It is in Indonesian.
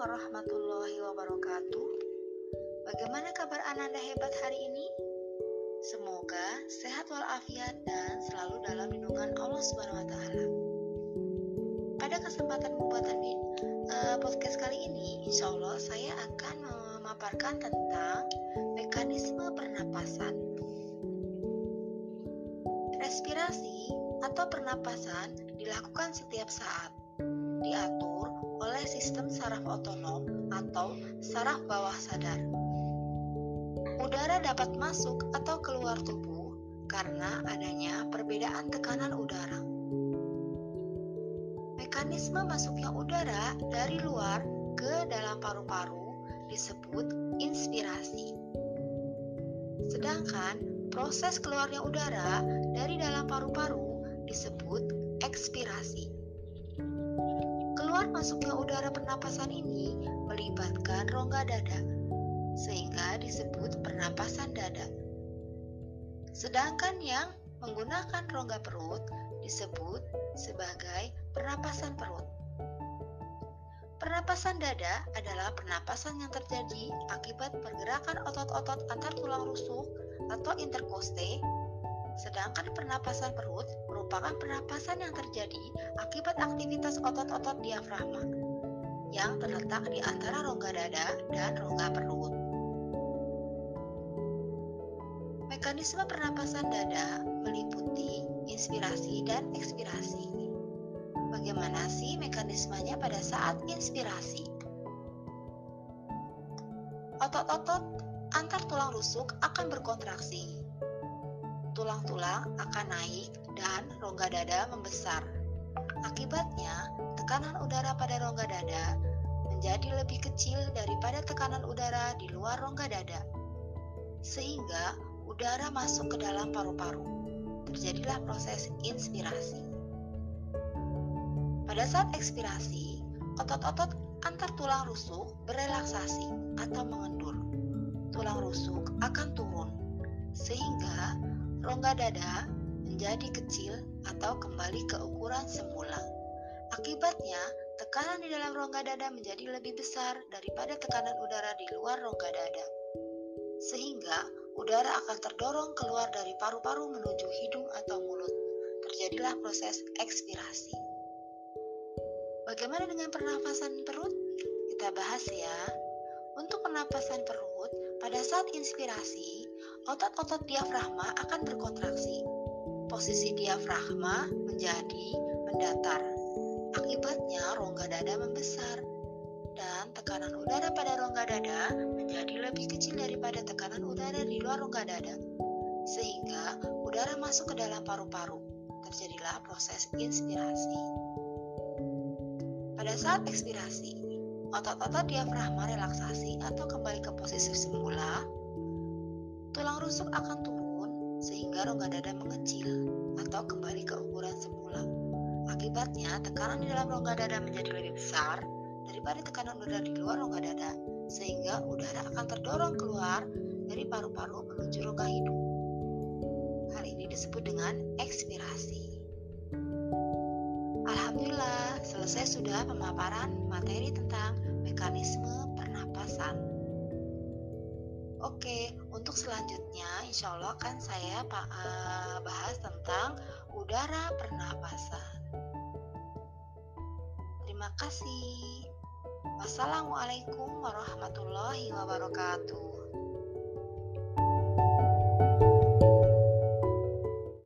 warahmatullahi wabarakatuh. Bagaimana kabar Ananda hebat hari ini? Semoga sehat walafiat dan selalu dalam lindungan Allah Subhanahu wa taala. Pada kesempatan pembuatan uh, podcast kali ini, insya Allah saya akan memaparkan tentang mekanisme pernapasan. Respirasi atau pernapasan dilakukan setiap saat, diatur oleh sistem saraf otonom atau saraf bawah sadar. Udara dapat masuk atau keluar tubuh karena adanya perbedaan tekanan udara. Mekanisme masuknya udara dari luar ke dalam paru-paru disebut inspirasi. Sedangkan proses keluarnya udara dari dalam paru-paru disebut ekspirasi. Keluar masuknya udara pernapasan ini melibatkan rongga dada, sehingga disebut pernapasan dada. Sedangkan yang menggunakan rongga perut disebut sebagai pernapasan perut. Pernapasan dada adalah pernapasan yang terjadi akibat pergerakan otot-otot antar tulang rusuk atau interkoste Sedangkan pernapasan perut merupakan pernapasan yang terjadi akibat aktivitas otot-otot diafragma yang terletak di antara rongga dada dan rongga perut. Mekanisme pernapasan dada meliputi inspirasi dan ekspirasi. Bagaimana sih mekanismenya pada saat inspirasi? Otot-otot antar tulang rusuk akan berkontraksi tulang-tulang akan naik dan rongga dada membesar. Akibatnya, tekanan udara pada rongga dada menjadi lebih kecil daripada tekanan udara di luar rongga dada. Sehingga udara masuk ke dalam paru-paru. Terjadilah proses inspirasi. Pada saat ekspirasi, otot-otot antar tulang rusuk berelaksasi atau mengendur. Tulang rusuk akan turun sehingga rongga dada menjadi kecil atau kembali ke ukuran semula. Akibatnya, tekanan di dalam rongga dada menjadi lebih besar daripada tekanan udara di luar rongga dada. Sehingga, udara akan terdorong keluar dari paru-paru menuju hidung atau mulut. Terjadilah proses ekspirasi. Bagaimana dengan pernafasan perut? Kita bahas ya. Untuk pernapasan perut, pada saat inspirasi, otot-otot diafragma akan berkontraksi. Posisi diafragma menjadi mendatar. Akibatnya rongga dada membesar dan tekanan udara pada rongga dada menjadi lebih kecil daripada tekanan udara di luar rongga dada. Sehingga udara masuk ke dalam paru-paru. Terjadilah proses inspirasi. Pada saat ekspirasi, otot-otot diafragma relaksasi atau kembali ke posisi semula tulang rusuk akan turun sehingga rongga dada mengecil atau kembali ke ukuran semula. Akibatnya, tekanan di dalam rongga dada menjadi lebih besar daripada tekanan udara di luar rongga dada, sehingga udara akan terdorong keluar dari paru-paru menuju rongga hidung. Hal ini disebut dengan ekspirasi. Selesai sudah pemaparan materi tentang mekanisme pernapasan. Oke, untuk selanjutnya insya Allah kan saya eh, bahas tentang udara pernapasan. Terima kasih. Wassalamualaikum warahmatullahi wabarakatuh.